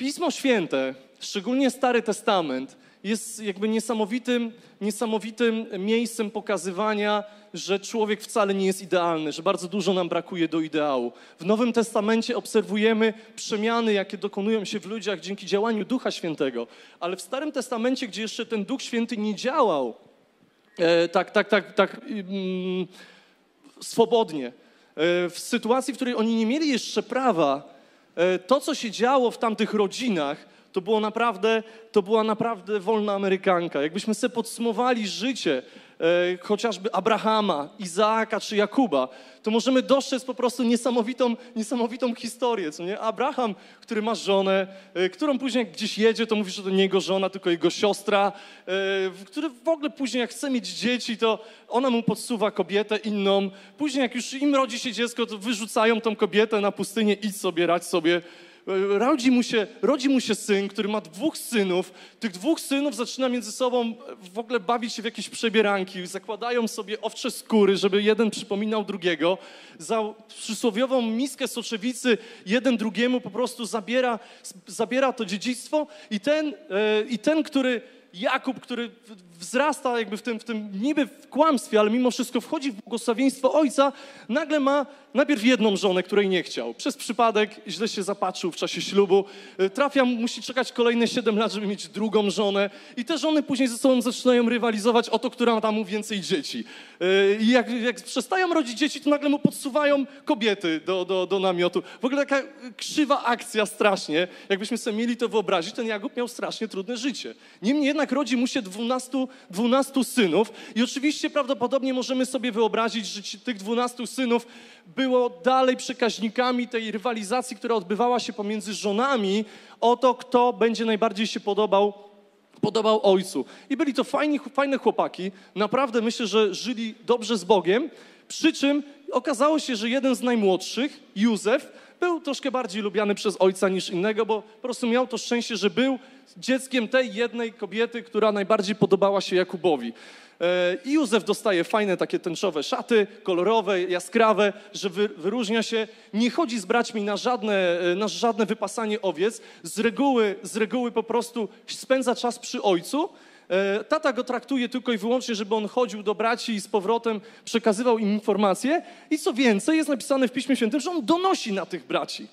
Pismo Święte, szczególnie Stary Testament, jest jakby niesamowitym, niesamowitym miejscem pokazywania, że człowiek wcale nie jest idealny, że bardzo dużo nam brakuje do ideału. W Nowym Testamencie obserwujemy przemiany, jakie dokonują się w ludziach dzięki działaniu Ducha Świętego, ale w Starym Testamencie, gdzie jeszcze ten Duch Święty nie działał e, tak, tak, tak, tak mm, swobodnie, e, w sytuacji, w której oni nie mieli jeszcze prawa, to, co się działo w tamtych rodzinach, to było naprawdę, to była naprawdę wolna Amerykanka. Jakbyśmy sobie podsumowali życie e, chociażby Abrahama, Izaaka czy Jakuba, to możemy dostrzec po prostu niesamowitą, niesamowitą historię, co nie? Abraham, który ma żonę, e, którą później jak gdzieś jedzie, to mówi, że to nie jego żona, tylko jego siostra, e, który w ogóle później jak chce mieć dzieci, to ona mu podsuwa kobietę inną. Później jak już im rodzi się dziecko, to wyrzucają tą kobietę na pustynię, idź sobie, radź sobie rodzi mu, się, rodzi mu się syn, który ma dwóch synów. Tych dwóch synów zaczyna między sobą w ogóle bawić się w jakieś przebieranki. Zakładają sobie owcze skóry, żeby jeden przypominał drugiego. Za przysłowiową miskę soczewicy jeden drugiemu po prostu zabiera, zabiera to dziedzictwo i ten, e, i ten który Jakub, który wzrasta jakby w tym, w tym niby w kłamstwie, ale mimo wszystko wchodzi w błogosławieństwo ojca, nagle ma najpierw jedną żonę, której nie chciał. Przez przypadek źle się zapatrzył w czasie ślubu. E, trafia, musi czekać kolejne 7 lat, żeby mieć drugą żonę. I te żony później ze sobą zaczynają rywalizować o to, która ma mu więcej dzieci. E, I jak, jak przestają rodzić dzieci, to nagle mu podsuwają kobiety do, do, do namiotu. W ogóle taka krzywa akcja strasznie. Jakbyśmy sobie mieli to wyobrazić, ten Jakub miał strasznie trudne życie. Niemniej jednak rodzi mu się 12, 12 synów i oczywiście prawdopodobnie możemy sobie wyobrazić, że ci, tych 12 synów było dalej przekaźnikami tej rywalizacji, która odbywała się pomiędzy żonami o to, kto będzie najbardziej się podobał podobał ojcu. I byli to fajni, fajne chłopaki. Naprawdę myślę, że żyli dobrze z Bogiem. Przy czym okazało się, że jeden z najmłodszych, Józef, był troszkę bardziej lubiany przez ojca niż innego, bo po prostu miał to szczęście, że był dzieckiem tej jednej kobiety, która najbardziej podobała się Jakubowi. E, I Józef dostaje fajne takie tęczowe szaty, kolorowe, jaskrawe, że wyróżnia się. Nie chodzi z braćmi na żadne, e, na żadne wypasanie owiec. Z reguły, z reguły po prostu spędza czas przy ojcu. E, tata go traktuje tylko i wyłącznie, żeby on chodził do braci i z powrotem przekazywał im informacje. I co więcej, jest napisane w Piśmie Świętym, że on donosi na tych braci.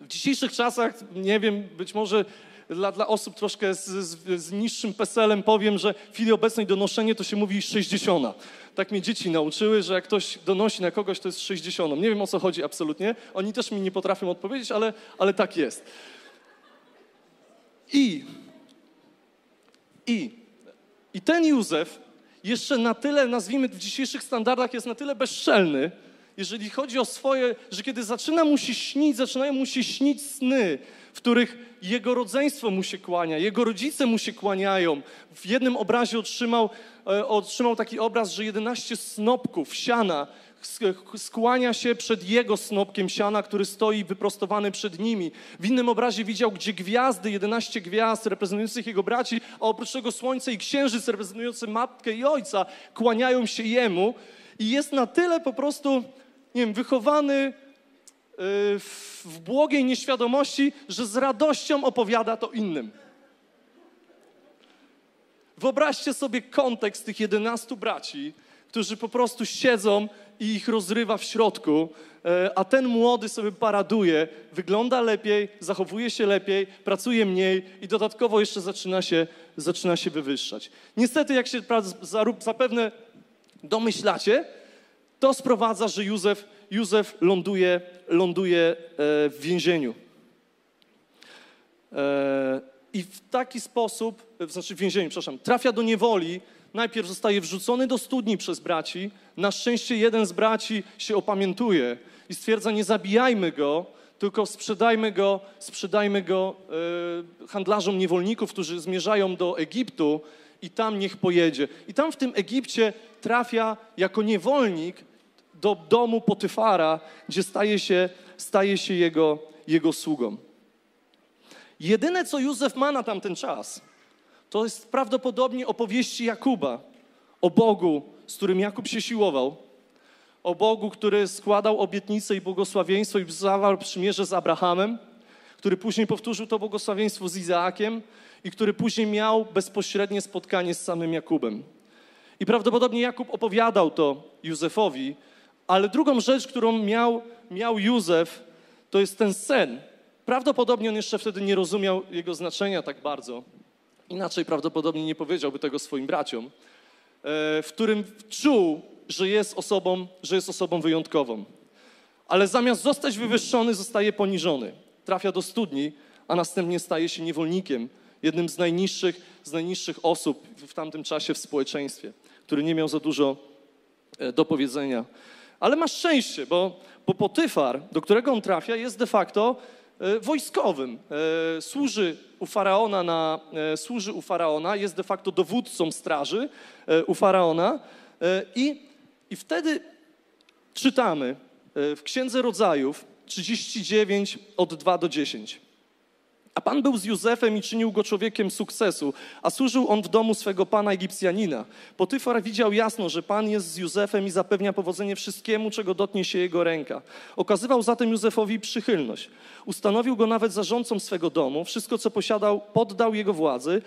W dzisiejszych czasach, nie wiem, być może dla, dla osób troszkę z, z, z niższym peselem powiem, że w chwili obecnej donoszenie to się mówi 60. Tak mnie dzieci nauczyły, że jak ktoś donosi na kogoś, to jest 60. Nie wiem o co chodzi absolutnie. Oni też mi nie potrafią odpowiedzieć, ale, ale tak jest. I, i, i ten Józef jeszcze na tyle, nazwijmy w dzisiejszych standardach, jest na tyle bezczelny, jeżeli chodzi o swoje, że kiedy zaczyna mu się śnić, zaczynają mu się śnić sny, w których jego rodzeństwo mu się kłania, jego rodzice mu się kłaniają. W jednym obrazie otrzymał, e, otrzymał taki obraz, że 11 snopków siana skłania się przed jego snopkiem siana, który stoi wyprostowany przed nimi. W innym obrazie widział, gdzie gwiazdy, 11 gwiazd reprezentujących jego braci, a oprócz tego słońce i księżyc reprezentujący matkę i ojca kłaniają się jemu i jest na tyle po prostu, nie wiem, wychowany w błogiej nieświadomości, że z radością opowiada to innym. Wyobraźcie sobie kontekst tych 11 braci, którzy po prostu siedzą i ich rozrywa w środku, e, a ten młody sobie paraduje, wygląda lepiej, zachowuje się lepiej, pracuje mniej i dodatkowo jeszcze zaczyna się, zaczyna się wywyższać. Niestety, jak się zapewne domyślacie, to sprowadza, że Józef Józef ląduje, ląduje e, w więzieniu. E, I w taki sposób, znaczy w więzieniu, przepraszam, trafia do niewoli. Najpierw zostaje wrzucony do studni przez braci. Na szczęście jeden z braci się opamiętuje i stwierdza: Nie zabijajmy go, tylko sprzedajmy go, sprzedajmy go e, handlarzom niewolników, którzy zmierzają do Egiptu i tam niech pojedzie. I tam w tym Egipcie trafia jako niewolnik do domu Potyfara, gdzie staje się, staje się jego, jego sługą. Jedyne, co Józef ma na tamten czas, to jest prawdopodobnie opowieści Jakuba o Bogu, z którym Jakub się siłował, o Bogu, który składał obietnice i błogosławieństwo i zawarł przymierze z Abrahamem, który później powtórzył to błogosławieństwo z Izaakiem i który później miał bezpośrednie spotkanie z samym Jakubem. I prawdopodobnie Jakub opowiadał to Józefowi, ale drugą rzecz, którą miał, miał Józef, to jest ten sen. Prawdopodobnie on jeszcze wtedy nie rozumiał jego znaczenia tak bardzo. Inaczej prawdopodobnie nie powiedziałby tego swoim braciom, e, w którym czuł, że jest osobą, że jest osobą wyjątkową. Ale zamiast zostać wywyższony, zostaje poniżony. Trafia do studni, a następnie staje się niewolnikiem, jednym z najniższych, z najniższych osób w tamtym czasie w społeczeństwie, który nie miał za dużo e, do powiedzenia. Ale ma szczęście, bo, bo Potyfar, do którego on trafia, jest de facto e, wojskowym. E, służy u faraona, na, służy u faraona, jest de facto dowódcą straży u faraona i, i wtedy czytamy w Księdze Rodzajów 39 od 2 do 10. A Pan był z Józefem i czynił go człowiekiem sukcesu, a służył on w domu swego pana Egipcjanina. Potyfar widział jasno, że Pan jest z Józefem i zapewnia powodzenie wszystkiemu, czego dotknie się jego ręka. Okazywał zatem Józefowi przychylność. Ustanowił go nawet zarządcą swego domu. Wszystko, co posiadał, poddał jego władzy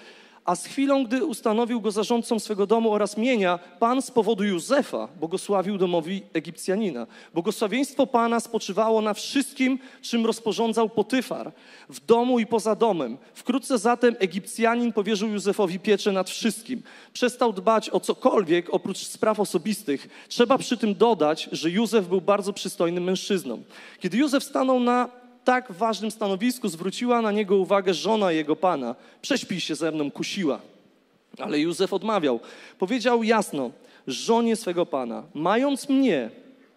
a z chwilą, gdy ustanowił go zarządcą swego domu oraz mienia, Pan z powodu Józefa błogosławił domowi Egipcjanina. Błogosławieństwo Pana spoczywało na wszystkim, czym rozporządzał Potyfar, w domu i poza domem. Wkrótce zatem Egipcjanin powierzył Józefowi pieczę nad wszystkim. Przestał dbać o cokolwiek oprócz spraw osobistych. Trzeba przy tym dodać, że Józef był bardzo przystojnym mężczyzną. Kiedy Józef stanął na tak ważnym stanowisku zwróciła na niego uwagę żona jego pana. Prześpij się ze mną, kusiła. Ale Józef odmawiał. Powiedział jasno, żonie swego pana, mając mnie,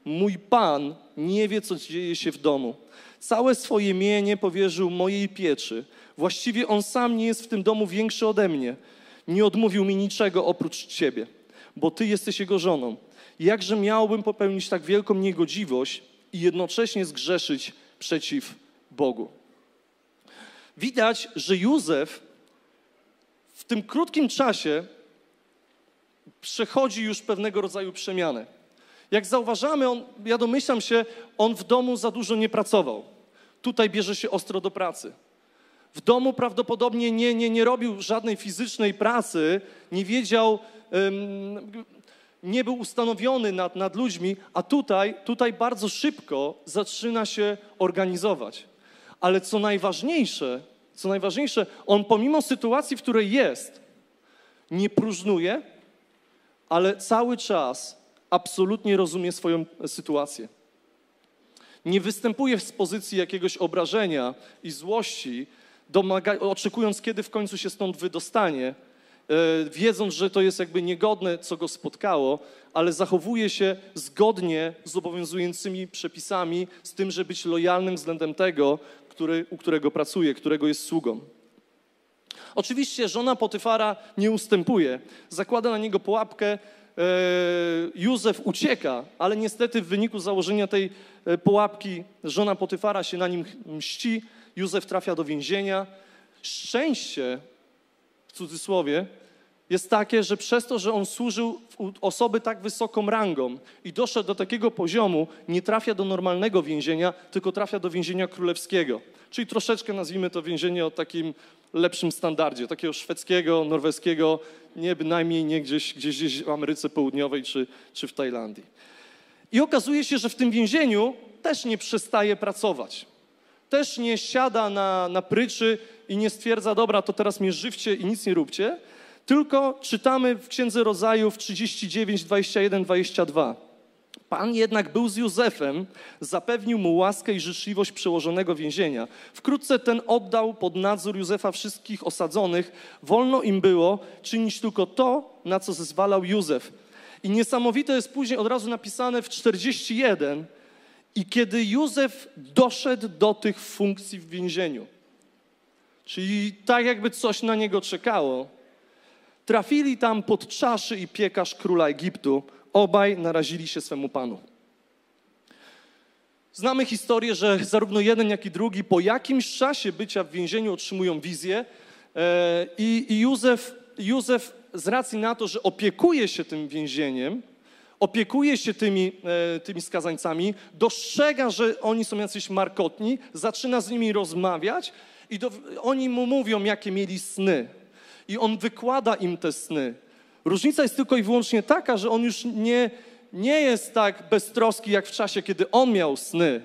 mój pan nie wie, co dzieje się w domu. Całe swoje mienie powierzył mojej pieczy. Właściwie on sam nie jest w tym domu większy ode mnie. Nie odmówił mi niczego oprócz ciebie, bo ty jesteś jego żoną. Jakże miałbym popełnić tak wielką niegodziwość i jednocześnie zgrzeszyć przeciw Bogu. Widać, że Józef w tym krótkim czasie przechodzi już pewnego rodzaju przemianę. Jak zauważamy, on, ja domyślam się, on w domu za dużo nie pracował. Tutaj bierze się ostro do pracy. W domu prawdopodobnie nie, nie, nie robił żadnej fizycznej pracy, nie wiedział, nie był ustanowiony nad, nad ludźmi, a tutaj, tutaj bardzo szybko zaczyna się organizować. Ale co najważniejsze, co najważniejsze, on pomimo sytuacji, w której jest, nie próżnuje, ale cały czas absolutnie rozumie swoją sytuację. Nie występuje z pozycji jakiegoś obrażenia i złości, domaga, oczekując, kiedy w końcu się stąd wydostanie, wiedząc, że to jest jakby niegodne, co go spotkało, ale zachowuje się zgodnie z obowiązującymi przepisami, z tym, żeby być lojalnym względem tego, który, u którego pracuje, którego jest sługą. Oczywiście żona Potyfara nie ustępuje, zakłada na niego pułapkę, e, Józef ucieka, ale niestety w wyniku założenia tej e, pułapki żona Potyfara się na nim mści, Józef trafia do więzienia. Szczęście cudzysłowie, jest takie, że przez to, że on służył osoby tak wysoką rangą i doszedł do takiego poziomu, nie trafia do normalnego więzienia, tylko trafia do więzienia królewskiego. Czyli troszeczkę nazwijmy to więzienie o takim lepszym standardzie, takiego szwedzkiego, norweskiego, nie bynajmniej nie gdzieś, gdzieś, gdzieś w Ameryce Południowej czy, czy w Tajlandii. I okazuje się, że w tym więzieniu też nie przestaje pracować. Też nie siada na, na pryczy i nie stwierdza, dobra, to teraz mnie żywcie i nic nie róbcie, tylko czytamy w Księdze Rodzajów 39, 21, 22. Pan jednak był z Józefem, zapewnił mu łaskę i życzliwość przełożonego więzienia. Wkrótce ten oddał pod nadzór Józefa wszystkich osadzonych. Wolno im było czynić tylko to, na co zezwalał Józef. I niesamowite jest później od razu napisane w 41. I kiedy Józef doszedł do tych funkcji w więzieniu, czyli tak jakby coś na niego czekało, trafili tam pod czaszy i piekarz króla Egiptu. Obaj narazili się swemu panu. Znamy historię, że zarówno jeden, jak i drugi po jakimś czasie bycia w więzieniu otrzymują wizję e, i, i Józef, Józef z racji na to, że opiekuje się tym więzieniem, opiekuje się tymi, e, tymi skazańcami, dostrzega, że oni są jacyś markotni, zaczyna z nimi rozmawiać i do, oni mu mówią, jakie mieli sny. I on wykłada im te sny. Różnica jest tylko i wyłącznie taka, że on już nie, nie jest tak beztroski jak w czasie, kiedy on miał sny,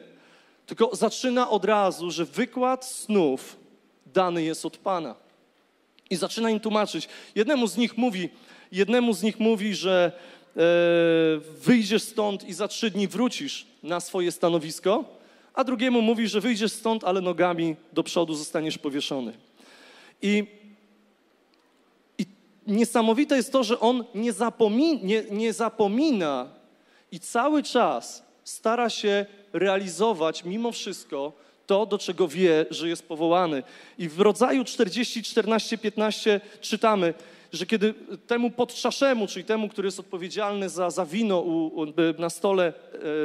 tylko zaczyna od razu, że wykład snów dany jest od Pana. I zaczyna im tłumaczyć. Jednemu z nich mówi, jednemu z nich mówi, że wyjdziesz stąd i za trzy dni wrócisz na swoje stanowisko, a drugiemu mówi, że wyjdziesz stąd, ale nogami do przodu zostaniesz powieszony. I, i niesamowite jest to, że on nie, zapomi, nie, nie zapomina i cały czas stara się realizować mimo wszystko to, do czego wie, że jest powołany. I w rodzaju 40, 14, 15 czytamy, że kiedy temu podczaszemu, czyli temu, który jest odpowiedzialny za, za wino u, u, na stole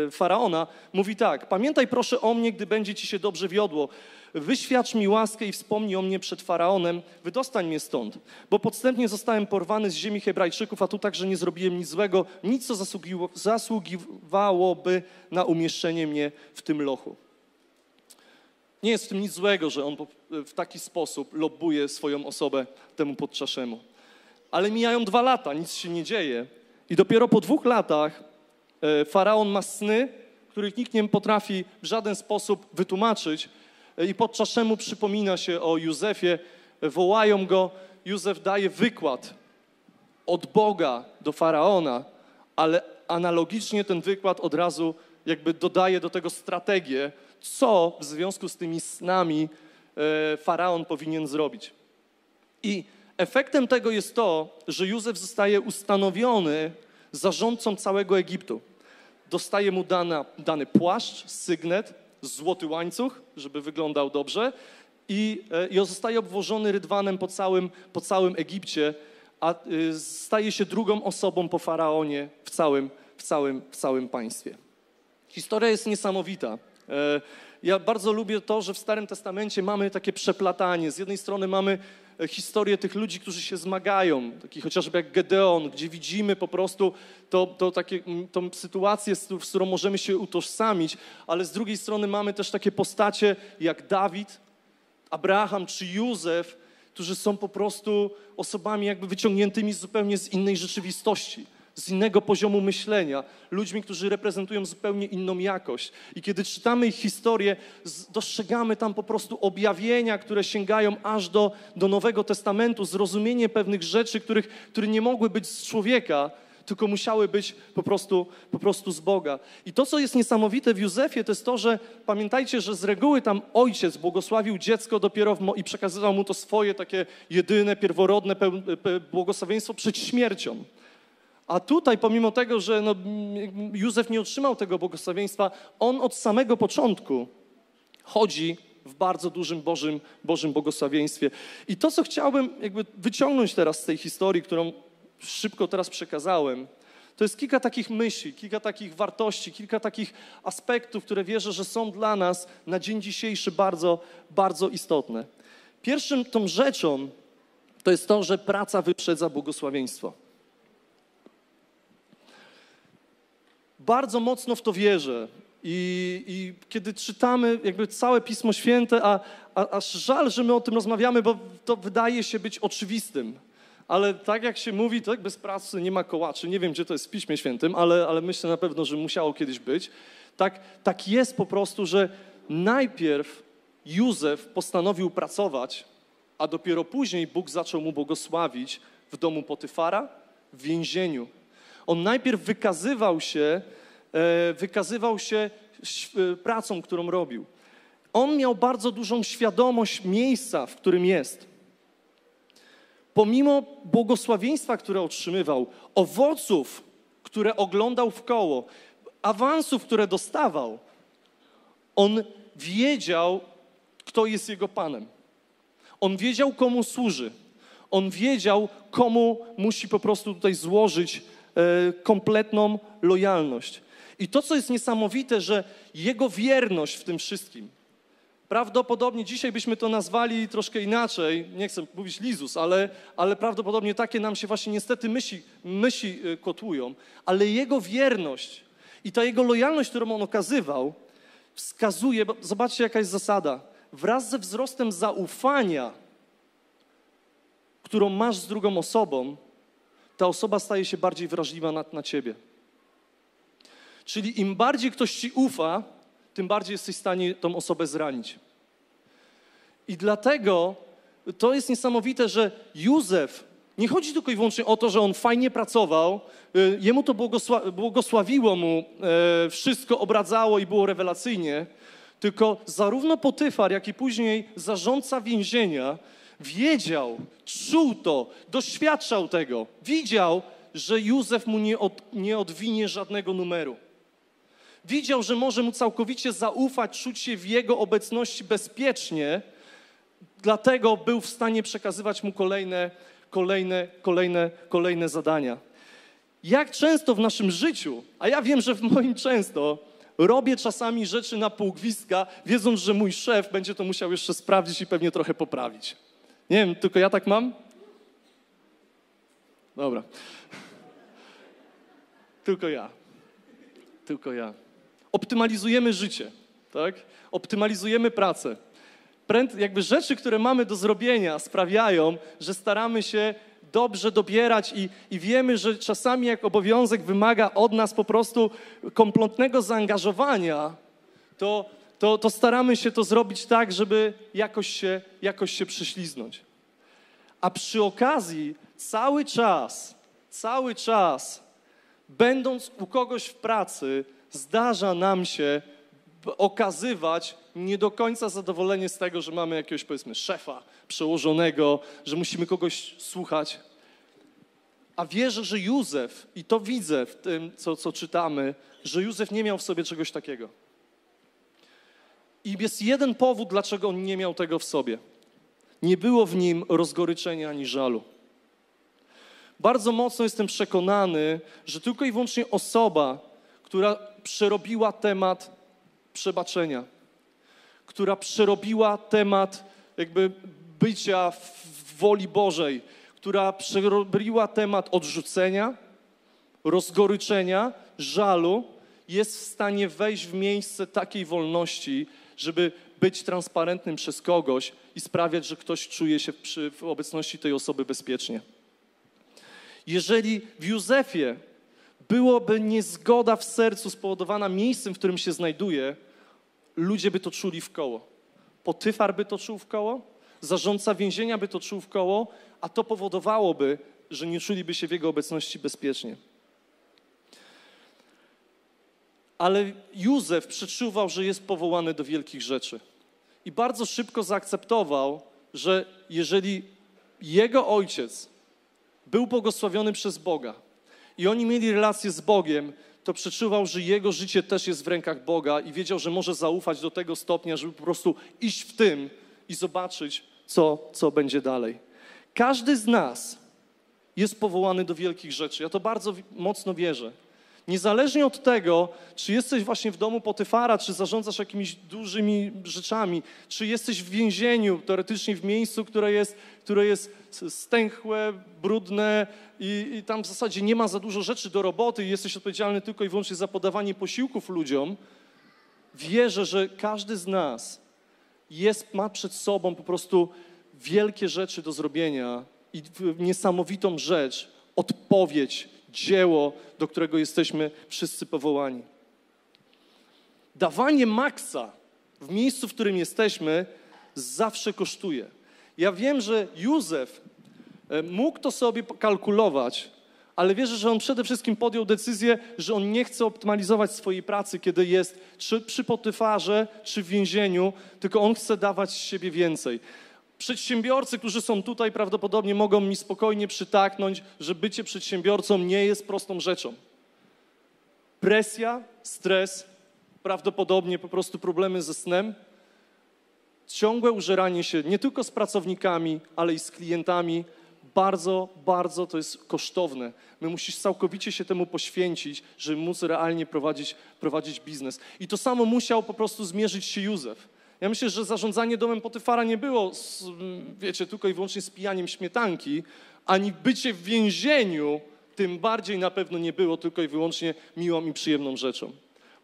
e, faraona, mówi tak: Pamiętaj proszę o mnie, gdy będzie ci się dobrze wiodło. Wyświadcz mi łaskę i wspomnij o mnie przed faraonem, wydostań mnie stąd, bo podstępnie zostałem porwany z ziemi Hebrajczyków, a tu także nie zrobiłem nic złego, nic co zasługiwałoby na umieszczenie mnie w tym lochu. Nie jest w tym nic złego, że on w taki sposób lobbuje swoją osobę temu podczaszemu. Ale mijają dwa lata, nic się nie dzieje. I dopiero po dwóch latach e, faraon ma sny, których nikt nie potrafi w żaden sposób wytłumaczyć. E, I podczaszemu przypomina się o Józefie, wołają go. Józef daje wykład od Boga do faraona, ale analogicznie ten wykład od razu jakby dodaje do tego strategię, co w związku z tymi snami e, faraon powinien zrobić. I efektem tego jest to, że Józef zostaje ustanowiony zarządcą całego Egiptu. Dostaje mu dana, dany płaszcz, sygnet, złoty łańcuch, żeby wyglądał dobrze i, e, i zostaje obwożony rydwanem po całym, po całym Egipcie, a e, staje się drugą osobą po faraonie w całym, w całym, w całym państwie. Historia jest niesamowita. E, ja bardzo lubię to, że w Starym Testamencie mamy takie przeplatanie. Z jednej strony mamy e, historię tych ludzi, którzy się zmagają, taki chociażby jak Gedeon, gdzie widzimy po prostu to, to takie, tą sytuację, z którą możemy się utożsamić, ale z drugiej strony mamy też takie postacie jak Dawid, Abraham czy Józef, którzy są po prostu osobami jakby wyciągniętymi zupełnie z innej rzeczywistości z innego poziomu myślenia, ludźmi, którzy reprezentują zupełnie inną jakość. I kiedy czytamy ich historię, dostrzegamy tam po prostu objawienia, które sięgają aż do, do Nowego Testamentu, zrozumienie pewnych rzeczy, których, które nie mogły być z człowieka, tylko musiały być po prostu, po prostu z Boga. I to, co jest niesamowite w Józefie, to jest to, że pamiętajcie, że z reguły tam ojciec błogosławił dziecko dopiero w, i przekazywał mu to swoje takie jedyne, pierworodne błogosławieństwo przed śmiercią. A tutaj, pomimo tego, że no, Józef nie otrzymał tego błogosławieństwa, on od samego początku chodzi w bardzo dużym Bożym, Bożym błogosławieństwie. I to, co chciałbym jakby wyciągnąć teraz z tej historii, którą szybko teraz przekazałem, to jest kilka takich myśli, kilka takich wartości, kilka takich aspektów, które wierzę, że są dla nas na dzień dzisiejszy bardzo, bardzo istotne. Pierwszym tą rzeczą to jest to, że praca wyprzedza błogosławieństwo. Bardzo mocno w to wierzę. I, I, kiedy czytamy jakby całe Pismo Święte, a, a, aż żal, że my o tym rozmawiamy, bo to wydaje się być oczywistym. Ale tak jak się mówi, tak bez pracy nie ma kołaczy. Nie wiem, gdzie to jest w Piśmie Świętym, ale, ale myślę na pewno, że musiało kiedyś być. Tak, tak jest po prostu, że najpierw Józef postanowił pracować, a dopiero później Bóg zaczął mu błogosławić w domu Potyfara, w więzieniu. On najpierw wykazywał się E, wykazywał się e, pracą, którą robił. On miał bardzo dużą świadomość miejsca, w którym jest. Pomimo błogosławieństwa, które otrzymywał, owoców, które oglądał w koło, awansów, które dostawał, on wiedział, kto jest jego panem. On wiedział, komu służy. On wiedział, komu musi po prostu tutaj złożyć kompletną lojalność. I to, co jest niesamowite, że jego wierność w tym wszystkim Prawdopodobnie dzisiaj byśmy to nazwali troszkę inaczej, nie chcę mówić lizus, ale, ale prawdopodobnie takie nam się właśnie niestety myśli, myśli y, kotłują, ale jego wierność i ta jego lojalność, którą on okazywał, wskazuje, zobaczcie jaka jest zasada, wraz ze wzrostem zaufania, którą masz z drugą osobą, ta osoba staje się bardziej wrażliwa na, na ciebie. Czyli im bardziej ktoś ci ufa, tym bardziej jesteś w stanie tą osobę zranić. I dlatego to jest niesamowite, że Józef, nie chodzi tylko i wyłącznie o to, że on fajnie pracował, y, jemu to błogosła błogosławiło mu, e, wszystko obradzało i było rewelacyjnie, tylko zarówno Potyfar, jak i później zarządca więzienia wiedział, czuł to, doświadczał tego, widział, że Józef mu nie, od, nie odwinie żadnego numeru. Widział, że może mu całkowicie zaufać, czuć się w jego obecności bezpiecznie, dlatego był w stanie przekazywać mu kolejne, kolejne, kolejne, kolejne zadania. Jak często w naszym życiu, a ja wiem, że w moim często, robię czasami rzeczy na półgwistka, wiedząc, że mój szef będzie to musiał jeszcze sprawdzić i pewnie trochę poprawić. Nie wiem, tylko ja tak mam? Dobra. Tylko ja. Tylko ja optymalizujemy życie, tak? Optymalizujemy pracę. Pręd, jakby rzeczy, które mamy do zrobienia, sprawiają, że staramy się dobrze dobierać i, i wiemy, że czasami jak obowiązek wymaga od nas po prostu kompletnego zaangażowania, to, to, to staramy się to zrobić tak, żeby jakoś się, jakoś się prześliznąć. A przy okazji cały czas, cały czas, będąc u kogoś w pracy, zdarza nam się okazywać nie do końca zadowolenie z tego, że mamy jakiegoś, powiedzmy, szefa, przełożonego, że musimy kogoś słuchać. A wierzę, że Józef, i to widzę w tym, co, co czytamy, że Józef nie miał w sobie czegoś takiego. I jest jeden powód, dlaczego on nie miał tego w sobie. Nie było w nim rozgoryczenia ani żalu. Bardzo mocno jestem przekonany, że tylko i wyłącznie osoba, która przerobiła temat przebaczenia, która przerobiła temat jakby bycia w woli Bożej, która przerobiła temat odrzucenia, rozgoryczenia, żalu, jest w stanie wejść w miejsce takiej wolności, żeby być transparentnym przez kogoś i sprawiać, że ktoś czuje się przy, w obecności tej osoby bezpiecznie. Jeżeli w Józefie byłoby niezgoda w sercu spowodowana miejscem, w którym się znajduje, ludzie by to czuli w koło. Potyfar by to czuł w koło, zarządca więzienia by to czuł w koło, a to powodowałoby, że nie czuliby się w jego obecności bezpiecznie. Ale Józef przeczuwał, że jest powołany do wielkich rzeczy. I bardzo szybko zaakceptował, że jeżeli jego ojciec był błogosławiony przez Boga, i oni mieli relację z Bogiem, to przeczuwał, że jego życie też jest w rękach Boga i wiedział, że może zaufać do tego stopnia, żeby po prostu iść w tym i zobaczyć, co, co będzie dalej. Każdy z nas jest powołany do wielkich rzeczy. Ja to bardzo mocno wierzę. Niezależnie od tego, czy jesteś właśnie w domu Potyfara, czy zarządzasz jakimiś dużymi rzeczami, czy jesteś w więzieniu, teoretycznie w miejscu, które jest, które jest stęchłe, brudne i, i tam w zasadzie nie ma za dużo rzeczy do roboty i jesteś odpowiedzialny tylko i wyłącznie za podawanie posiłków ludziom, wierzę, że każdy z nas jest, ma przed sobą po prostu wielkie rzeczy do zrobienia i niesamowitą rzecz, odpowiedź, dzieło, do którego jesteśmy wszyscy powołani. Dawanie maksa w miejscu, w którym jesteśmy, zawsze kosztuje. Ja wiem, że Józef e, mógł to sobie kalkulować, ale wierzę, że on przede wszystkim podjął decyzję, że on nie chce optymalizować swojej pracy, kiedy jest czy przy Potyfarze, czy w więzieniu, tylko on chce dawać z siebie więcej. Przedsiębiorcy, którzy są tutaj, prawdopodobnie mogą mi spokojnie przytaknąć, że bycie przedsiębiorcą nie jest prostą rzeczą. Presja, stres, prawdopodobnie po prostu problemy ze snem, ciągłe użeranie się nie tylko z pracownikami, ale i z klientami, bardzo, bardzo to jest kosztowne. My musisz całkowicie się temu poświęcić, żeby móc realnie prowadzić, prowadzić biznes. I to samo musiał po prostu zmierzyć się Józef. Ja myślę, że zarządzanie domem Potyfara nie było, wiecie, tylko i wyłącznie spijaniem śmietanki, ani bycie w więzieniu tym bardziej na pewno nie było tylko i wyłącznie miłą i przyjemną rzeczą.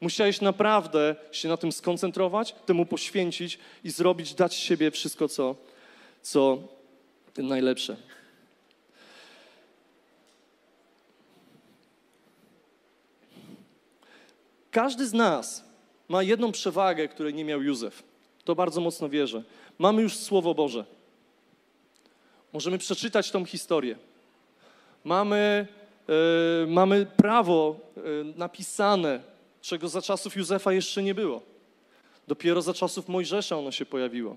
Musiałeś naprawdę się na tym skoncentrować, temu poświęcić i zrobić, dać siebie wszystko, co, co najlepsze. Każdy z nas ma jedną przewagę, której nie miał Józef. To bardzo mocno wierzę. Mamy już Słowo Boże. Możemy przeczytać tą historię. Mamy, yy, mamy prawo yy, napisane, czego za czasów Józefa jeszcze nie było. Dopiero za czasów Mojżesza ono się pojawiło.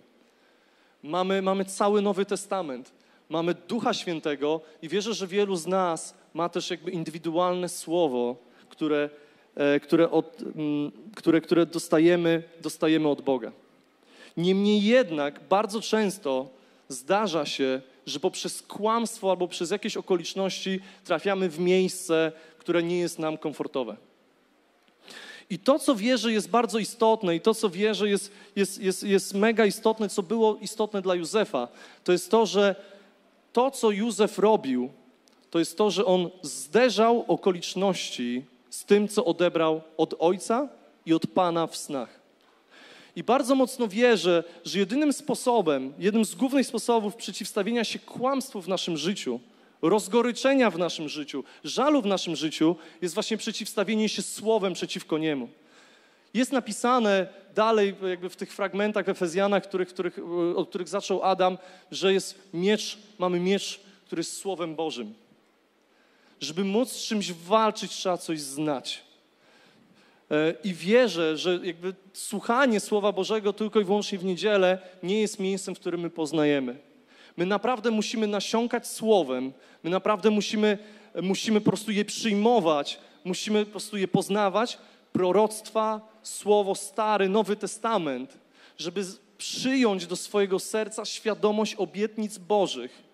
Mamy, mamy cały Nowy Testament. Mamy Ducha Świętego i wierzę, że wielu z nas ma też jakby indywidualne słowo, które E, które, od, mm, które, które dostajemy, dostajemy od Boga. Niemniej jednak bardzo często zdarza się, że poprzez kłamstwo albo przez jakieś okoliczności trafiamy w miejsce, które nie jest nam komfortowe. I to, co wierzę, jest bardzo istotne, i to, co wierzę, jest, jest, jest, jest mega istotne, co było istotne dla Józefa, to jest to, że to, co Józef robił, to jest to, że on zderzał okoliczności z tym, co odebrał od Ojca i od Pana w snach. I bardzo mocno wierzę, że jedynym sposobem, jednym z głównych sposobów przeciwstawienia się kłamstwu w naszym życiu, rozgoryczenia w naszym życiu, żalu w naszym życiu, jest właśnie przeciwstawienie się słowem przeciwko niemu. Jest napisane dalej, jakby w tych fragmentach w Efezjanach, których, których, od których zaczął Adam, że jest miecz, mamy miecz, który jest Słowem Bożym. Żeby móc z czymś walczyć, trzeba coś znać. E, I wierzę, że jakby słuchanie Słowa Bożego tylko i wyłącznie w niedzielę nie jest miejscem, w którym my poznajemy. My naprawdę musimy nasiąkać Słowem, my naprawdę musimy, musimy po prostu je przyjmować, musimy po prostu je poznawać, proroctwa, Słowo Stary, Nowy Testament, żeby przyjąć do swojego serca świadomość obietnic Bożych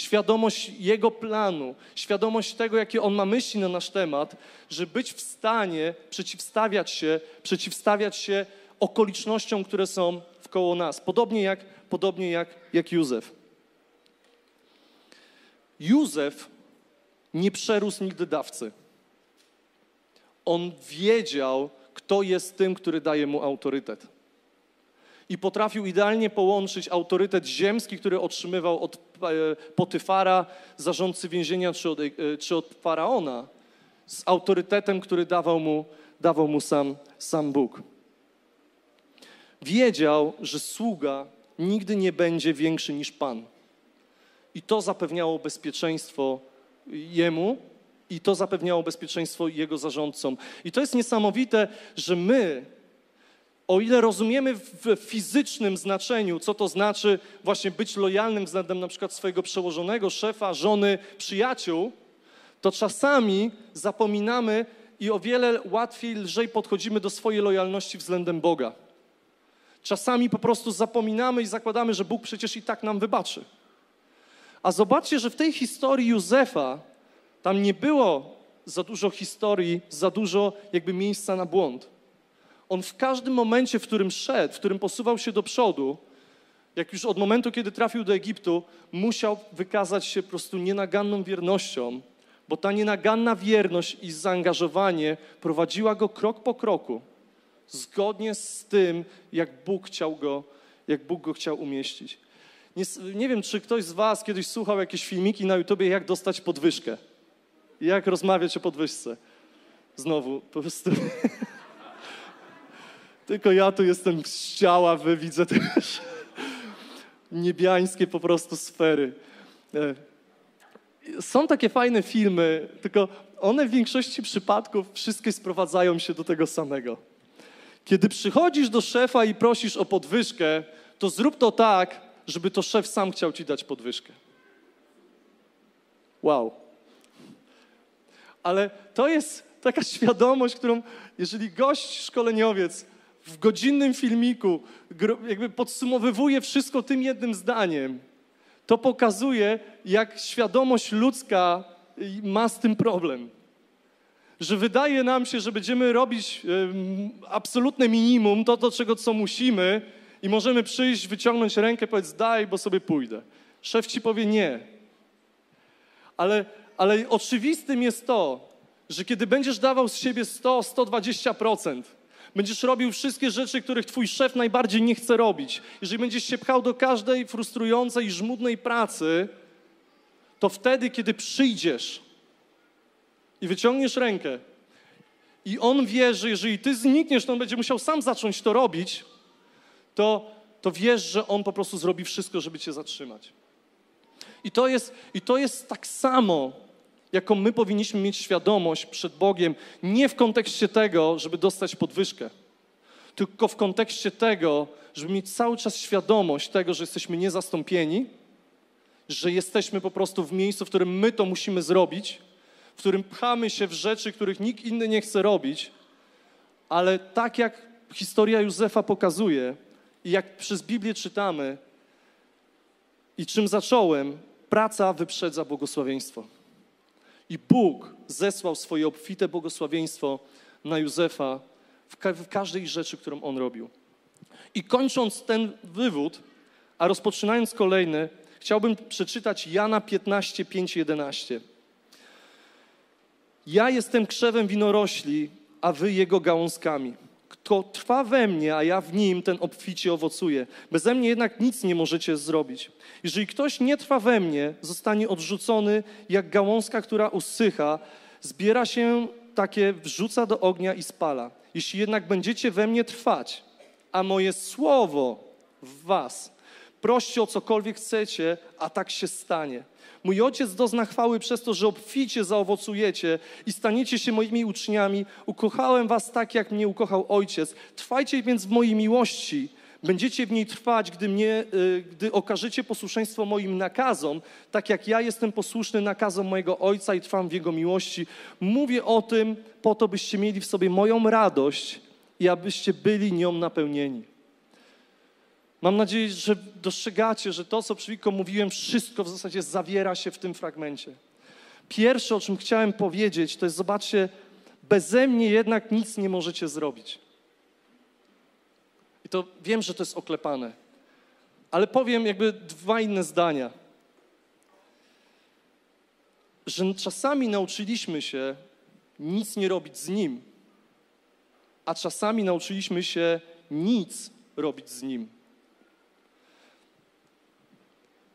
świadomość Jego planu, świadomość tego, jakie On ma myśli na nasz temat, żeby być w stanie przeciwstawiać się, przeciwstawiać się okolicznościom, które są wkoło nas. Podobnie jak, podobnie jak, jak Józef. Józef nie przerósł nigdy dawcy. On wiedział, kto jest tym, który daje mu autorytet i potrafił idealnie połączyć autorytet ziemski, który otrzymywał od e, Potyfara, zarządcy więzienia, czy od, e, czy od Faraona, z autorytetem, który dawał mu, dawał mu sam, sam Bóg. Wiedział, że sługa nigdy nie będzie większy niż Pan. I to zapewniało bezpieczeństwo jemu, i to zapewniało bezpieczeństwo jego zarządcom. I to jest niesamowite, że my o ile rozumiemy w fizycznym znaczeniu, co to znaczy właśnie być lojalnym względem na przykład swojego przełożonego, szefa, żony, przyjaciół, to czasami zapominamy i o wiele łatwiej, lżej podchodzimy do swojej lojalności względem Boga. Czasami po prostu zapominamy i zakładamy, że Bóg przecież i tak nam wybaczy. A zobaczcie, że w tej historii Józefa tam nie było za dużo historii, za dużo jakby miejsca na błąd on w każdym momencie, w którym szedł, w którym posuwał się do przodu, jak już od momentu, kiedy trafił do Egiptu, musiał wykazać się po prostu nienaganną wiernością, bo ta nienaganna wierność i zaangażowanie prowadziła go krok po kroku, zgodnie z tym, jak Bóg chciał go, jak Bóg go chciał umieścić. Nie, nie wiem, czy ktoś z was kiedyś słuchał jakieś filmiki na YouTubie, jak dostać podwyżkę. Jak rozmawiać o podwyżce. Znowu, po prostu... Tylko ja tu jestem z ciała, wy widzę też niebiańskie po prostu sfery. E, są takie fajne filmy, tylko one w większości przypadków wszystkie sprowadzają się do tego samego. Kiedy przychodzisz do szefa i prosisz o podwyżkę, to zrób to tak, żeby to szef sam chciał ci dać podwyżkę. Wow. Ale to jest taka świadomość, którą, jeżeli gość szkoleniowiec w godzinnym filmiku jakby podsumowywuje wszystko tym jednym zdaniem, to pokazuje, jak świadomość ludzka ma z tym problem. Że wydaje nam się, że będziemy robić absolutne minimum, to, do czego co musimy, i możemy przyjść, wyciągnąć rękę, powiedzieć daj, bo sobie pójdę. Szef ci powie nie. Ale, ale oczywistym jest to, że kiedy będziesz dawał z siebie 100, 120%, będziesz robił wszystkie rzeczy, których twój szef najbardziej nie chce robić, jeżeli będziesz się pchał do każdej frustrującej i żmudnej pracy, to wtedy, kiedy przyjdziesz i wyciągniesz rękę i on wie, że jeżeli ty znikniesz, to on będzie musiał sam zacząć to robić, to, to wiesz, że on po prostu zrobi wszystko, żeby cię zatrzymać. I to jest, i to jest tak samo, jaką my powinniśmy mieć świadomość przed Bogiem, nie w kontekście tego, żeby dostać podwyżkę, tylko w kontekście tego, żeby mieć cały czas świadomość tego, że jesteśmy niezastąpieni, że jesteśmy po prostu w miejscu, w którym my to musimy zrobić, w którym pchamy się w rzeczy, których nikt inny nie chce robić, ale tak jak historia Józefa pokazuje i jak przez Biblię czytamy i czym zacząłem, praca wyprzedza błogosławieństwo. I Bóg zesłał swoje obfite błogosławieństwo na Józefa w, ka w każdej rzeczy, którą on robił. I kończąc ten wywód, a rozpoczynając kolejny, chciałbym przeczytać Jana 15, 5, 11. Ja jestem krzewem winorośli, a wy jego gałązkami. Kto trwa we mnie, a ja w nim, ten obficie owocuje. Beze mnie jednak nic nie możecie zrobić. Jeżeli ktoś nie trwa we mnie, zostanie odrzucony jak gałązka, która usycha, zbiera się takie, wrzuca do ognia i spala. Jeśli jednak będziecie we mnie trwać, a moje słowo w was, proście o cokolwiek chcecie, a tak się stanie. Mój ojciec dozna chwały przez to, że obficie zaowocujecie i staniecie się moimi uczniami. Ukochałem was tak, jak mnie ukochał ojciec. Trwajcie więc w mojej miłości. Będziecie w niej trwać, gdy, mnie, y, gdy okażecie posłuszeństwo moim nakazom, tak jak ja jestem posłuszny nakazom mojego Ojca i trwam w Jego miłości. Mówię o tym po to, byście mieli w sobie moją radość i abyście byli nią napełnieni. Mam nadzieję, że dostrzegacie, że to, co przed mówiłem, wszystko w zasadzie zawiera się w tym fragmencie. Pierwsze, o czym chciałem powiedzieć, to jest, zobaczcie, beze mnie jednak nic nie możecie zrobić. I to wiem, że to jest oklepane, ale powiem jakby dwa inne zdania. Że czasami nauczyliśmy się nic nie robić z Nim, a czasami nauczyliśmy się nic robić z Nim.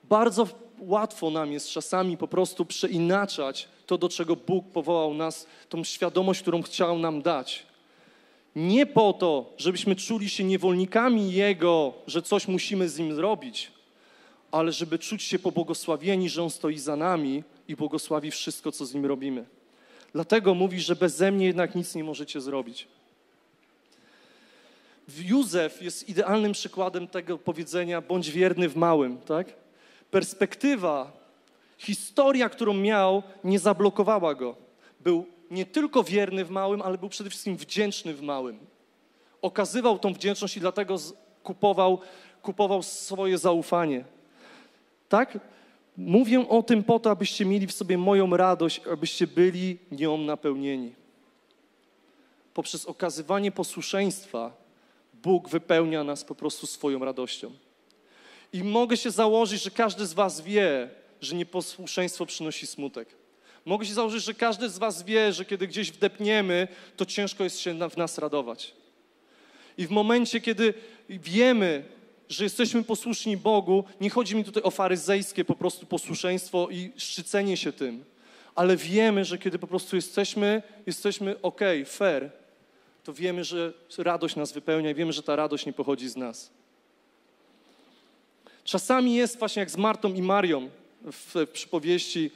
Bardzo łatwo nam jest czasami po prostu przeinaczać to, do czego Bóg powołał nas, tą świadomość, którą chciał nam dać. Nie po to, żebyśmy czuli się niewolnikami Jego, że coś musimy z Nim zrobić, ale żeby czuć się pobłogosławieni, że On stoi za nami i błogosławi wszystko, co z Nim robimy. Dlatego mówi, że beze mnie jednak nic nie możecie zrobić. Józef jest idealnym przykładem tego powiedzenia, bądź wierny w małym, tak? Perspektywa, historia, którą miał, nie zablokowała go. Był nie tylko wierny w małym, ale był przede wszystkim wdzięczny w małym. Okazywał tą wdzięczność i dlatego kupował, kupował swoje zaufanie. Tak? Mówię o tym po to, abyście mieli w sobie moją radość, abyście byli nią napełnieni. Poprzez okazywanie posłuszeństwa Bóg wypełnia nas po prostu swoją radością. I mogę się założyć, że każdy z Was wie, że nieposłuszeństwo przynosi smutek. Mogę się założyć, że każdy z Was wie, że kiedy gdzieś wdepniemy, to ciężko jest się w nas radować. I w momencie, kiedy wiemy, że jesteśmy posłuszni Bogu, nie chodzi mi tutaj o faryzejskie po prostu posłuszeństwo i szczycenie się tym, ale wiemy, że kiedy po prostu jesteśmy, jesteśmy ok, fair, to wiemy, że radość nas wypełnia i wiemy, że ta radość nie pochodzi z nas. Czasami jest właśnie jak z Martą i Marią w, w przypowieści,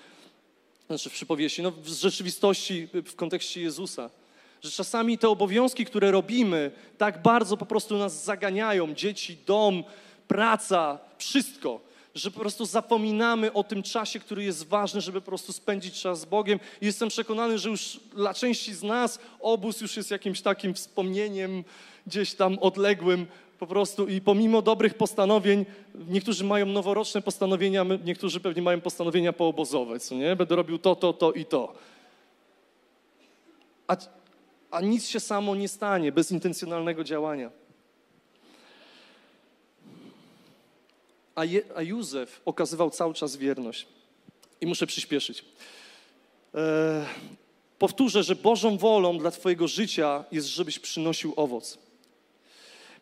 znaczy w przypowieści, no w rzeczywistości w kontekście Jezusa. Że czasami te obowiązki, które robimy, tak bardzo po prostu nas zaganiają, dzieci, dom, praca, wszystko, że po prostu zapominamy o tym czasie, który jest ważny, żeby po prostu spędzić czas z Bogiem. I jestem przekonany, że już dla części z nas obóz już jest jakimś takim wspomnieniem gdzieś tam odległym, po prostu i pomimo dobrych postanowień, niektórzy mają noworoczne postanowienia, niektórzy pewnie mają postanowienia poobozowe, co nie? Będę robił to, to, to i to. A, a nic się samo nie stanie bez intencjonalnego działania. a, Je, a Józef okazywał cały czas wierność. I muszę przyspieszyć. E, powtórzę, że Bożą wolą dla Twojego życia jest, żebyś przynosił owoc.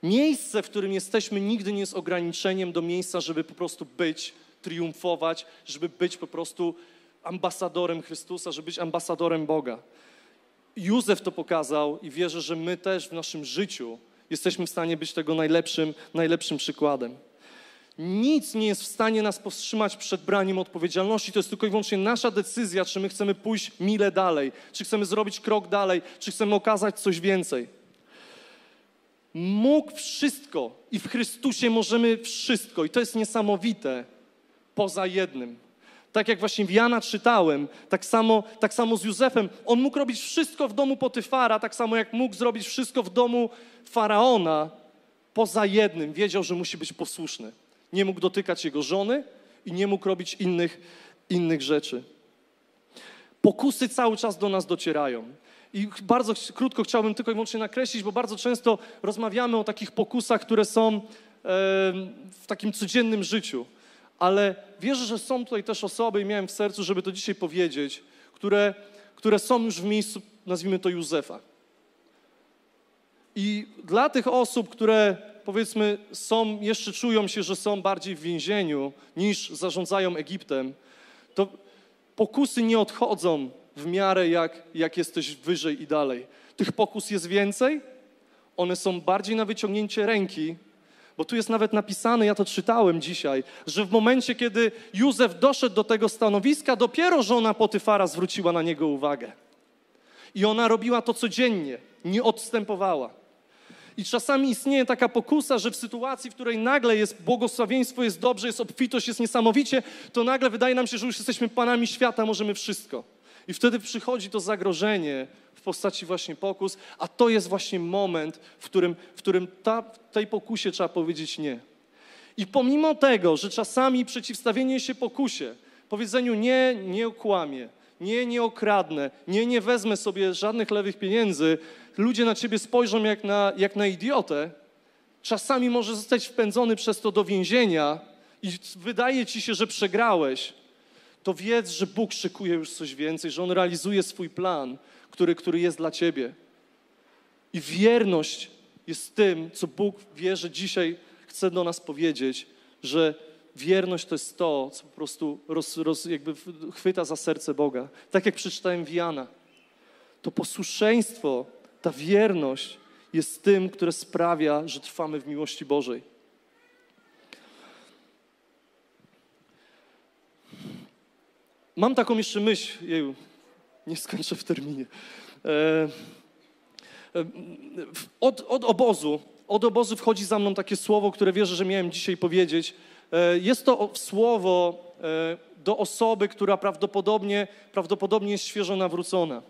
Miejsce, w którym jesteśmy, nigdy nie jest ograniczeniem do miejsca, żeby po prostu być, triumfować, żeby być po prostu ambasadorem Chrystusa, żeby być ambasadorem Boga. Józef to pokazał i wierzę, że my też w naszym życiu jesteśmy w stanie być tego najlepszym, najlepszym przykładem. Nic nie jest w stanie nas powstrzymać przed braniem odpowiedzialności. To jest tylko i wyłącznie nasza decyzja, czy my chcemy pójść mile dalej, czy chcemy zrobić krok dalej, czy chcemy okazać coś więcej. Mógł wszystko i w Chrystusie możemy wszystko, i to jest niesamowite, poza jednym. Tak jak właśnie w Jana czytałem, tak samo, tak samo z Józefem. On mógł robić wszystko w domu Potyfara, tak samo jak mógł zrobić wszystko w domu Faraona, poza jednym. Wiedział, że musi być posłuszny. Nie mógł dotykać jego żony i nie mógł robić innych, innych rzeczy. Pokusy cały czas do nas docierają. I bardzo krótko chciałbym tylko i wyłącznie nakreślić, bo bardzo często rozmawiamy o takich pokusach, które są w takim codziennym życiu. Ale wierzę, że są tutaj też osoby, i miałem w sercu, żeby to dzisiaj powiedzieć, które, które są już w miejscu, nazwijmy to Józefa. I dla tych osób, które powiedzmy są, jeszcze czują się, że są bardziej w więzieniu niż zarządzają Egiptem, to pokusy nie odchodzą w miarę jak, jak jesteś wyżej i dalej. Tych pokus jest więcej, one są bardziej na wyciągnięcie ręki, bo tu jest nawet napisane, ja to czytałem dzisiaj, że w momencie, kiedy Józef doszedł do tego stanowiska, dopiero żona Potyfara zwróciła na niego uwagę. I ona robiła to codziennie, nie odstępowała. I czasami istnieje taka pokusa, że w sytuacji, w której nagle jest błogosławieństwo, jest dobrze, jest obfitość, jest niesamowicie, to nagle wydaje nam się, że już jesteśmy panami świata, możemy wszystko. I wtedy przychodzi to zagrożenie w postaci właśnie pokus, a to jest właśnie moment, w którym, w którym ta, tej pokusie trzeba powiedzieć nie. I pomimo tego, że czasami przeciwstawienie się pokusie, powiedzeniu nie, nie okłamię, nie, nie okradnę, nie, nie wezmę sobie żadnych lewych pieniędzy, ludzie na ciebie spojrzą jak na, jak na idiotę, czasami może zostać wpędzony przez to do więzienia i wydaje ci się, że przegrałeś, to wiedz, że Bóg szykuje już coś więcej, że On realizuje swój plan, który, który jest dla ciebie. I wierność jest tym, co Bóg wie, że dzisiaj chce do nas powiedzieć, że wierność to jest to, co po prostu roz, roz, jakby chwyta za serce Boga. Tak jak przeczytałem w Jana. To posłuszeństwo, ta wierność jest tym, które sprawia, że trwamy w miłości Bożej. Mam taką jeszcze myśl, jeju, nie skończę w terminie. E, e, od, od obozu, od obozu wchodzi za mną takie słowo, które wierzę, że miałem dzisiaj powiedzieć. E, jest to słowo do osoby, która prawdopodobnie, prawdopodobnie jest świeżo nawrócona.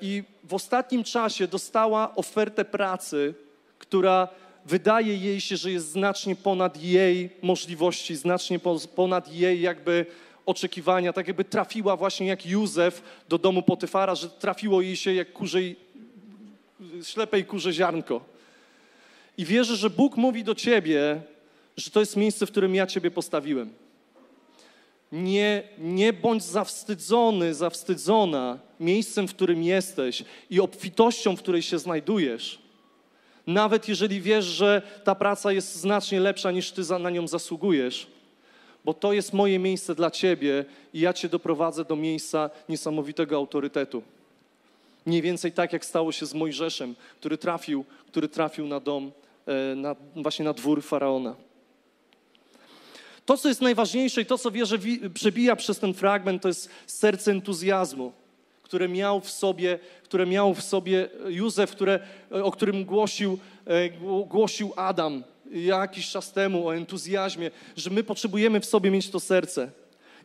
I w ostatnim czasie dostała ofertę pracy, która wydaje jej się, że jest znacznie ponad jej możliwości, znacznie ponad jej jakby oczekiwania, tak jakby trafiła właśnie jak Józef do domu Potyfara, że trafiło jej się jak kurzej, ślepej kurze ziarnko. I wierzę, że Bóg mówi do ciebie, że to jest miejsce, w którym ja ciebie postawiłem. Nie, nie bądź zawstydzony, zawstydzona miejscem, w którym jesteś i obfitością, w której się znajdujesz. Nawet jeżeli wiesz, że ta praca jest znacznie lepsza niż ty na nią zasługujesz, bo to jest moje miejsce dla Ciebie i ja Cię doprowadzę do miejsca niesamowitego autorytetu. Mniej więcej tak, jak stało się z Mojżeszem, który trafił, który trafił na dom, e, na, właśnie na dwór Faraona. To, co jest najważniejsze i to, co wierzę, przebija przez ten fragment, to jest serce entuzjazmu, które miał w sobie, które miał w sobie Józef, które, o którym głosił, e, głosił Adam jakiś czas temu o entuzjazmie, że my potrzebujemy w sobie mieć to serce.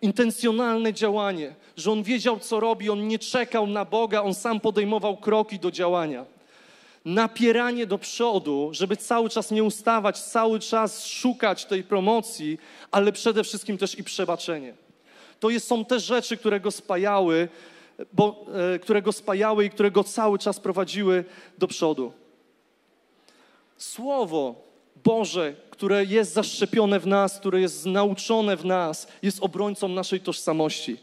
Intencjonalne działanie, że on wiedział, co robi, on nie czekał na Boga, on sam podejmował kroki do działania. Napieranie do przodu, żeby cały czas nie ustawać, cały czas szukać tej promocji, ale przede wszystkim też i przebaczenie. To jest, są te rzeczy, które go spajały, bo, e, które go spajały i które go cały czas prowadziły do przodu. Słowo Boże, które jest zaszczepione w nas, które jest nauczone w nas, jest obrońcą naszej tożsamości.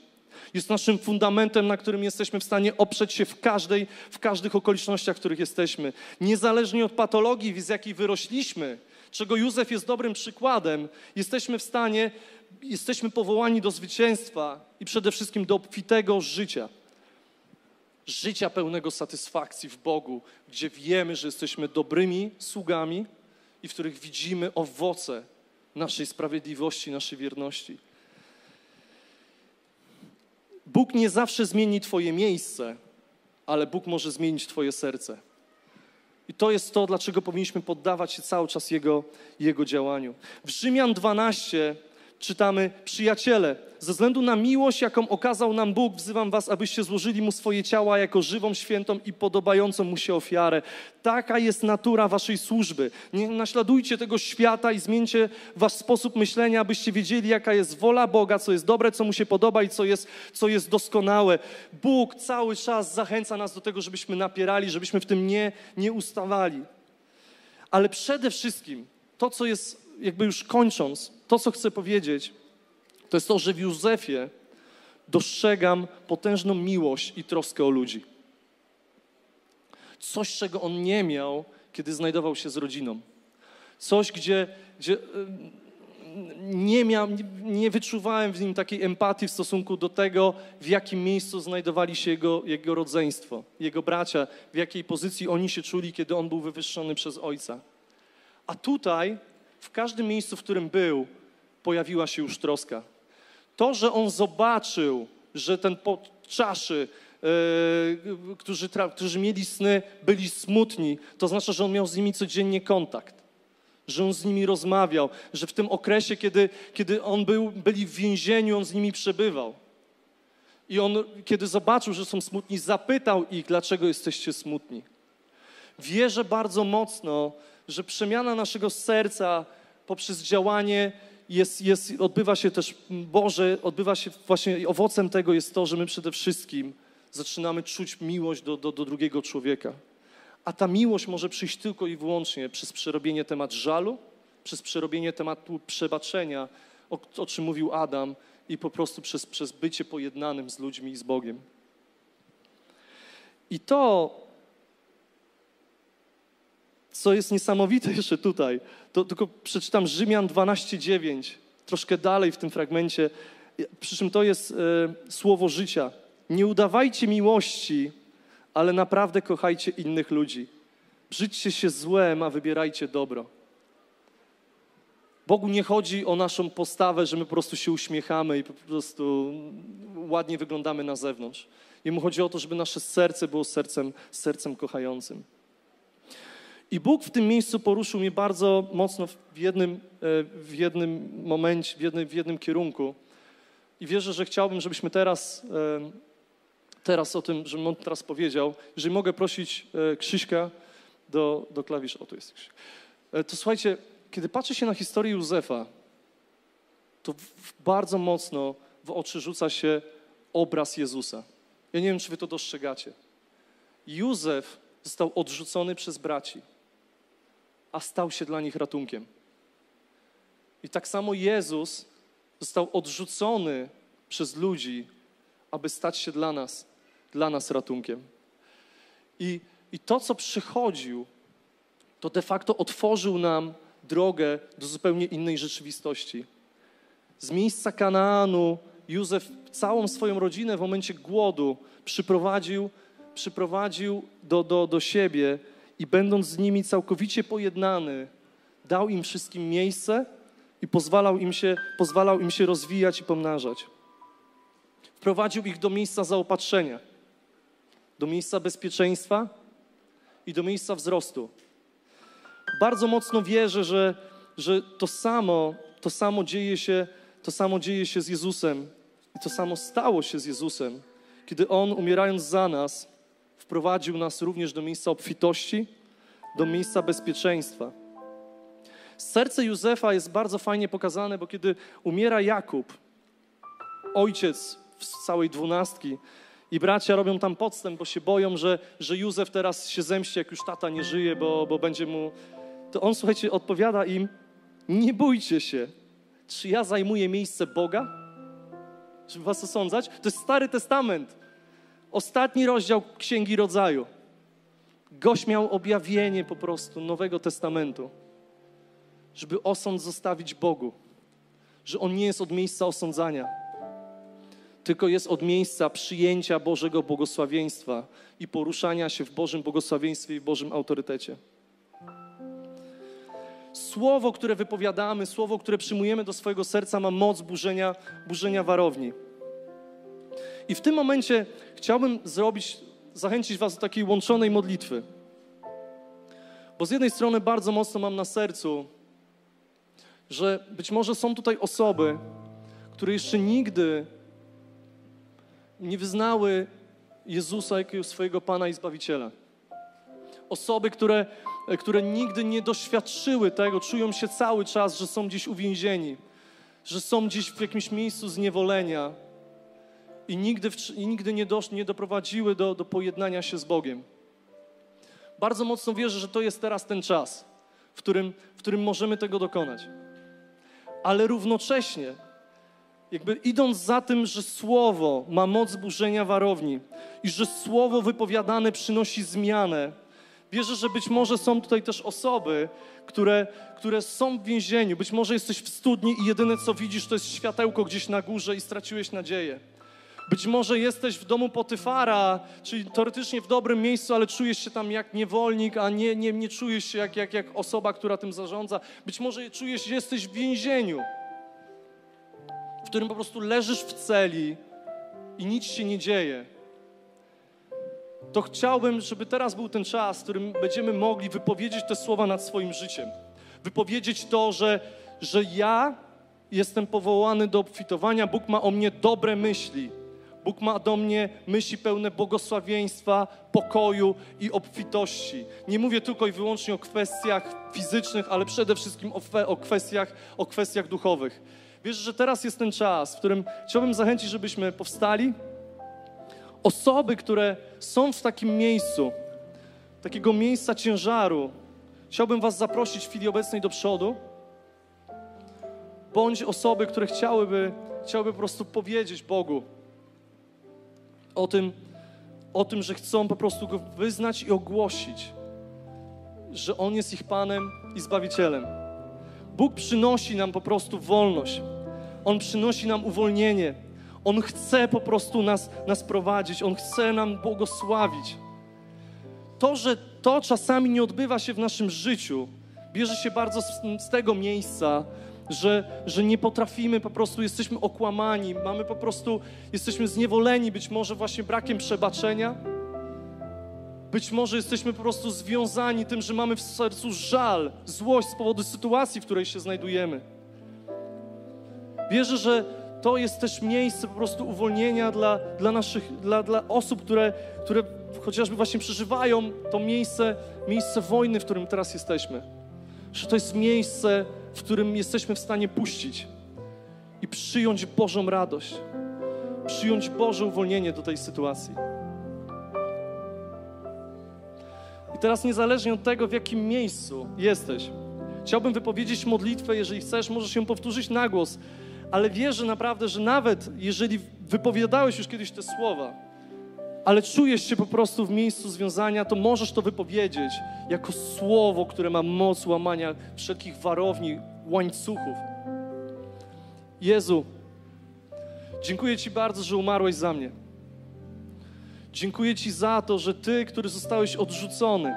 Jest naszym fundamentem, na którym jesteśmy w stanie oprzeć się w, każdej, w każdych okolicznościach, w których jesteśmy. Niezależnie od patologii, z jakiej wyrośliśmy, czego Józef jest dobrym przykładem, jesteśmy w stanie, jesteśmy powołani do zwycięstwa i przede wszystkim do obfitego życia. Życia pełnego satysfakcji w Bogu, gdzie wiemy, że jesteśmy dobrymi sługami i w których widzimy owoce naszej sprawiedliwości, naszej wierności. Bóg nie zawsze zmieni Twoje miejsce, ale Bóg może zmienić Twoje serce. I to jest to, dlaczego powinniśmy poddawać się cały czas Jego, Jego działaniu. W Rzymian 12 czytamy: Przyjaciele, ze względu na miłość, jaką okazał nam Bóg, wzywam Was, abyście złożyli Mu swoje ciała jako żywą, świętą i podobającą Mu się ofiarę. Taka jest natura Waszej służby. Nie naśladujcie tego świata i zmieńcie Wasz sposób myślenia, abyście wiedzieli, jaka jest wola Boga, co jest dobre, co Mu się podoba i co jest, co jest doskonałe. Bóg cały czas zachęca nas do tego, żebyśmy napierali, żebyśmy w tym nie, nie ustawali. Ale przede wszystkim to, co jest, jakby już kończąc, to, co chcę powiedzieć, to jest to, że w Józefie dostrzegam potężną miłość i troskę o ludzi. Coś, czego on nie miał, kiedy znajdował się z rodziną. Coś, gdzie, gdzie nie, miał, nie wyczuwałem w nim takiej empatii w stosunku do tego, w jakim miejscu znajdowali się jego, jego rodzeństwo, jego bracia, w jakiej pozycji oni się czuli, kiedy on był wywyższony przez ojca. A tutaj, w każdym miejscu, w którym był, pojawiła się już troska. To, że on zobaczył, że ten pod czaszy, yy, którzy, którzy mieli sny, byli smutni, to znaczy, że on miał z nimi codziennie kontakt. Że on z nimi rozmawiał, że w tym okresie, kiedy, kiedy on był, byli w więzieniu, on z nimi przebywał. I on, kiedy zobaczył, że są smutni, zapytał ich, dlaczego jesteście smutni. Wierzę bardzo mocno, że przemiana naszego serca poprzez działanie jest, jest, odbywa się też Boże, odbywa się właśnie owocem tego jest to, że my przede wszystkim zaczynamy czuć miłość do, do, do drugiego człowieka. A ta miłość może przyjść tylko i wyłącznie przez przerobienie temat żalu, przez przerobienie tematu przebaczenia, o, o czym mówił Adam, i po prostu przez, przez bycie pojednanym z ludźmi i z Bogiem. I to co jest niesamowite jeszcze tutaj, to tylko przeczytam Rzymian 12:9, troszkę dalej w tym fragmencie, przy czym to jest e, słowo życia. Nie udawajcie miłości, ale naprawdę kochajcie innych ludzi. Brzydźcie się złem, a wybierajcie dobro. Bogu nie chodzi o naszą postawę, że my po prostu się uśmiechamy i po prostu ładnie wyglądamy na zewnątrz. Jemu chodzi o to, żeby nasze serce było sercem, sercem kochającym. I Bóg w tym miejscu poruszył mnie bardzo mocno w jednym, e, w jednym momencie, w jednym, w jednym kierunku. I wierzę, że chciałbym, żebyśmy teraz, e, teraz o tym, żebym on teraz powiedział. Jeżeli mogę prosić e, Krzyśka do, do klawisz. O, tu jest Krzyś. To słuchajcie, kiedy patrzę się na historię Józefa, to bardzo mocno w oczy rzuca się obraz Jezusa. Ja nie wiem, czy wy to dostrzegacie. Józef został odrzucony przez braci a stał się dla nich ratunkiem. I tak samo Jezus został odrzucony przez ludzi, aby stać się dla nas, dla nas ratunkiem. I, i to, co przychodził, to de facto otworzył nam drogę do zupełnie innej rzeczywistości. Z miejsca Kanaanu Józef całą swoją rodzinę w momencie głodu przyprowadził, przyprowadził do, do, do siebie i będąc z nimi całkowicie pojednany, dał im wszystkim miejsce i pozwalał im się, pozwalał im się rozwijać i pomnażać. Wprowadził ich do miejsca zaopatrzenia, do miejsca bezpieczeństwa i do miejsca wzrostu. Bardzo mocno wierzę, że, że to, samo, to, samo dzieje się, to samo dzieje się z Jezusem i to samo stało się z Jezusem, kiedy On, umierając za nas, wprowadził nas również do miejsca obfitości, do miejsca bezpieczeństwa. Serce Józefa jest bardzo fajnie pokazane, bo kiedy umiera Jakub, ojciec całej dwunastki, i bracia robią tam podstęp, bo się boją, że, że Józef teraz się zemści, jak już tata nie żyje, bo, bo będzie mu. To on, słuchajcie, odpowiada im: Nie bójcie się. Czy ja zajmuję miejsce Boga? Żeby was osądzać? To jest Stary Testament. Ostatni rozdział Księgi Rodzaju. Gość miał objawienie po prostu Nowego Testamentu, żeby osąd zostawić Bogu, że On nie jest od miejsca osądzania, tylko jest od miejsca przyjęcia Bożego błogosławieństwa i poruszania się w Bożym błogosławieństwie i Bożym autorytecie. Słowo, które wypowiadamy, słowo, które przyjmujemy do swojego serca, ma moc burzenia, burzenia warowni. I w tym momencie chciałbym zrobić, zachęcić Was do takiej łączonej modlitwy. Bo z jednej strony bardzo mocno mam na sercu, że być może są tutaj osoby, które jeszcze nigdy nie wyznały Jezusa jako swojego Pana i Zbawiciela. Osoby, które, które nigdy nie doświadczyły tego, czują się cały czas, że są gdzieś uwięzieni, że są gdzieś w jakimś miejscu zniewolenia i nigdy, i nigdy nie, dosz, nie doprowadziły do, do pojednania się z Bogiem. Bardzo mocno wierzę, że to jest teraz ten czas, w którym, w którym możemy tego dokonać. Ale równocześnie, jakby idąc za tym, że słowo ma moc burzenia warowni i że słowo wypowiadane przynosi zmianę, wierzę, że być może są tutaj też osoby, które, które są w więzieniu. Być może jesteś w studni i jedyne co widzisz to jest światełko gdzieś na górze i straciłeś nadzieję. Być może jesteś w domu Potyfara, czyli teoretycznie w dobrym miejscu, ale czujesz się tam jak niewolnik, a nie, nie, nie czujesz się jak, jak, jak osoba, która tym zarządza. Być może czujesz, że jesteś w więzieniu, w którym po prostu leżysz w celi i nic się nie dzieje. To chciałbym, żeby teraz był ten czas, w którym będziemy mogli wypowiedzieć te słowa nad swoim życiem. Wypowiedzieć to, że, że ja jestem powołany do obfitowania, Bóg ma o mnie dobre myśli Bóg ma do mnie myśli pełne błogosławieństwa, pokoju i obfitości. Nie mówię tylko i wyłącznie o kwestiach fizycznych, ale przede wszystkim o, o, kwestiach, o kwestiach duchowych. Wierzę, że teraz jest ten czas, w którym chciałbym zachęcić, żebyśmy powstali. Osoby, które są w takim miejscu, takiego miejsca ciężaru, chciałbym Was zaprosić w chwili obecnej do przodu. Bądź osoby, które chciałyby, chciałyby po prostu powiedzieć Bogu, o tym, o tym, że chcą po prostu Go wyznać i ogłosić, że On jest ich Panem i Zbawicielem. Bóg przynosi nam po prostu wolność. On przynosi nam uwolnienie. On chce po prostu nas, nas prowadzić. On chce nam błogosławić. To, że to czasami nie odbywa się w naszym życiu, bierze się bardzo z, z tego miejsca, że, że nie potrafimy, po prostu jesteśmy okłamani, mamy po prostu, jesteśmy zniewoleni być może właśnie brakiem przebaczenia. Być może jesteśmy po prostu związani tym, że mamy w sercu żal, złość z powodu sytuacji, w której się znajdujemy. Wierzę, że to jest też miejsce po prostu uwolnienia dla, dla naszych, dla, dla osób, które, które chociażby właśnie przeżywają to miejsce, miejsce wojny, w którym teraz jesteśmy. Że to jest miejsce, w którym jesteśmy w stanie puścić i przyjąć Bożą radość, przyjąć Boże uwolnienie do tej sytuacji. I teraz, niezależnie od tego, w jakim miejscu jesteś, chciałbym wypowiedzieć modlitwę. Jeżeli chcesz, możesz ją powtórzyć na głos, ale wierzę naprawdę, że nawet jeżeli wypowiadałeś już kiedyś te słowa, ale czujesz się po prostu w miejscu związania, to możesz to wypowiedzieć jako słowo, które ma moc łamania wszelkich warowni, łańcuchów. Jezu, dziękuję Ci bardzo, że umarłeś za mnie. Dziękuję Ci za to, że Ty, który zostałeś odrzucony,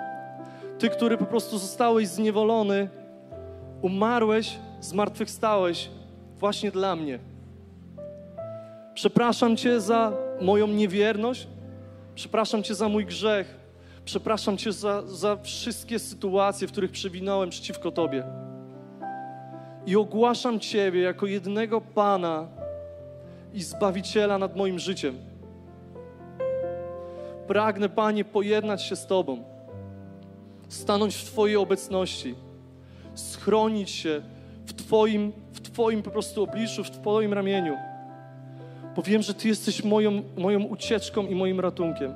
Ty, który po prostu zostałeś zniewolony, umarłeś, zmartwychwstałeś właśnie dla mnie. Przepraszam Cię za moją niewierność, Przepraszam Cię za mój grzech. Przepraszam Cię za, za wszystkie sytuacje, w których przewinąłem przeciwko Tobie. I ogłaszam Ciebie jako jednego Pana i Zbawiciela nad moim życiem. Pragnę, Panie, pojednać się z Tobą, stanąć w Twojej obecności, schronić się w Twoim, w Twoim po prostu obliczu, w Twoim ramieniu bo wiem, że Ty jesteś moją, moją ucieczką i moim ratunkiem.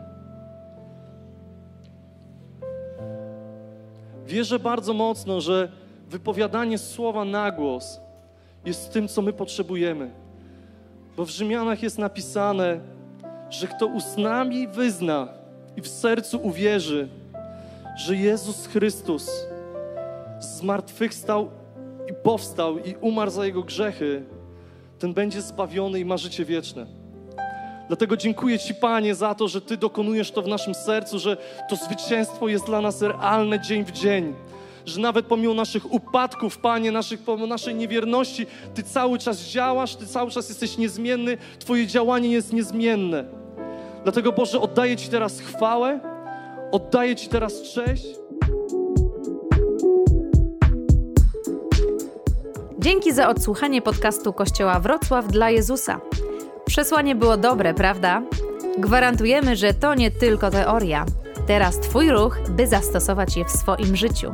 Wierzę bardzo mocno, że wypowiadanie słowa na głos jest tym, co my potrzebujemy. Bo w Rzymianach jest napisane, że kto usnami wyzna i w sercu uwierzy, że Jezus Chrystus zmartwychwstał i powstał i umarł za jego grzechy, ten będzie zbawiony i ma życie wieczne. Dlatego dziękuję Ci, Panie, za to, że Ty dokonujesz to w naszym sercu, że to zwycięstwo jest dla nas realne dzień w dzień. Że nawet pomimo naszych upadków, Panie, naszych, naszej niewierności, Ty cały czas działasz, Ty cały czas jesteś niezmienny, Twoje działanie jest niezmienne. Dlatego, Boże, oddaję Ci teraz chwałę, oddaję Ci teraz cześć. Dzięki za odsłuchanie podcastu Kościoła Wrocław dla Jezusa. Przesłanie było dobre, prawda? Gwarantujemy, że to nie tylko teoria. Teraz Twój ruch, by zastosować je w swoim życiu.